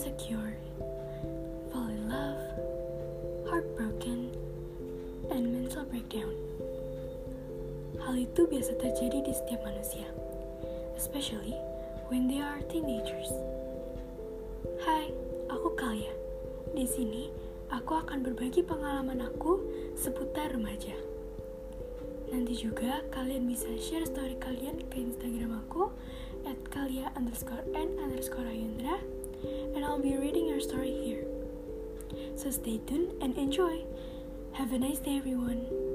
insecure, fall in love, heartbroken, and mental breakdown. Hal itu biasa terjadi di setiap manusia, especially when they are teenagers. Hai, aku Kalia. Di sini, aku akan berbagi pengalaman aku seputar remaja. Nanti juga kalian bisa share story kalian ke Instagram aku at kalia underscore n underscore ayundra So stay tuned and enjoy. Have a nice day everyone.